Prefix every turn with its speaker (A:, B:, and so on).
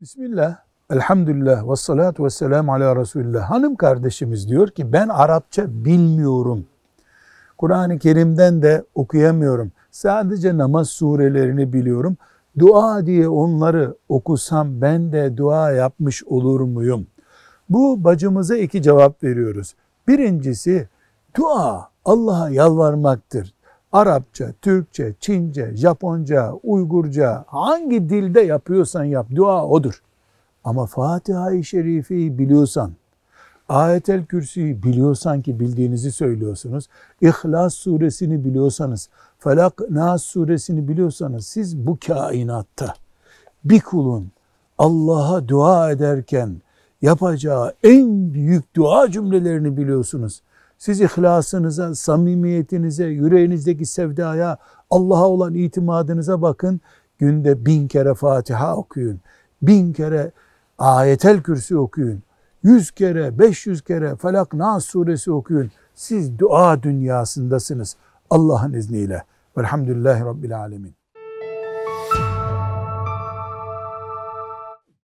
A: Bismillah, elhamdülillah ve salatu ve selamu ala Resulillah. Hanım kardeşimiz diyor ki ben Arapça bilmiyorum. Kur'an-ı Kerim'den de okuyamıyorum. Sadece namaz surelerini biliyorum. Dua diye onları okusam ben de dua yapmış olur muyum? Bu bacımıza iki cevap veriyoruz. Birincisi dua Allah'a yalvarmaktır. Arapça, Türkçe, Çince, Japonca, Uygurca hangi dilde yapıyorsan yap dua odur. Ama Fatiha-i Şerife'yi biliyorsan, Ayetel Kürsi'yi biliyorsan ki bildiğinizi söylüyorsunuz. İhlas suresini biliyorsanız, Felak Nas suresini biliyorsanız siz bu kainatta bir kulun Allah'a dua ederken yapacağı en büyük dua cümlelerini biliyorsunuz. Siz ihlasınıza, samimiyetinize, yüreğinizdeki sevdaya, Allah'a olan itimadınıza bakın. Günde bin kere Fatiha okuyun. Bin kere ayetel kürsü okuyun. Yüz kere, beş yüz kere Felak Nas suresi okuyun. Siz dua dünyasındasınız Allah'ın izniyle. Velhamdülillahi Rabbil Alemin.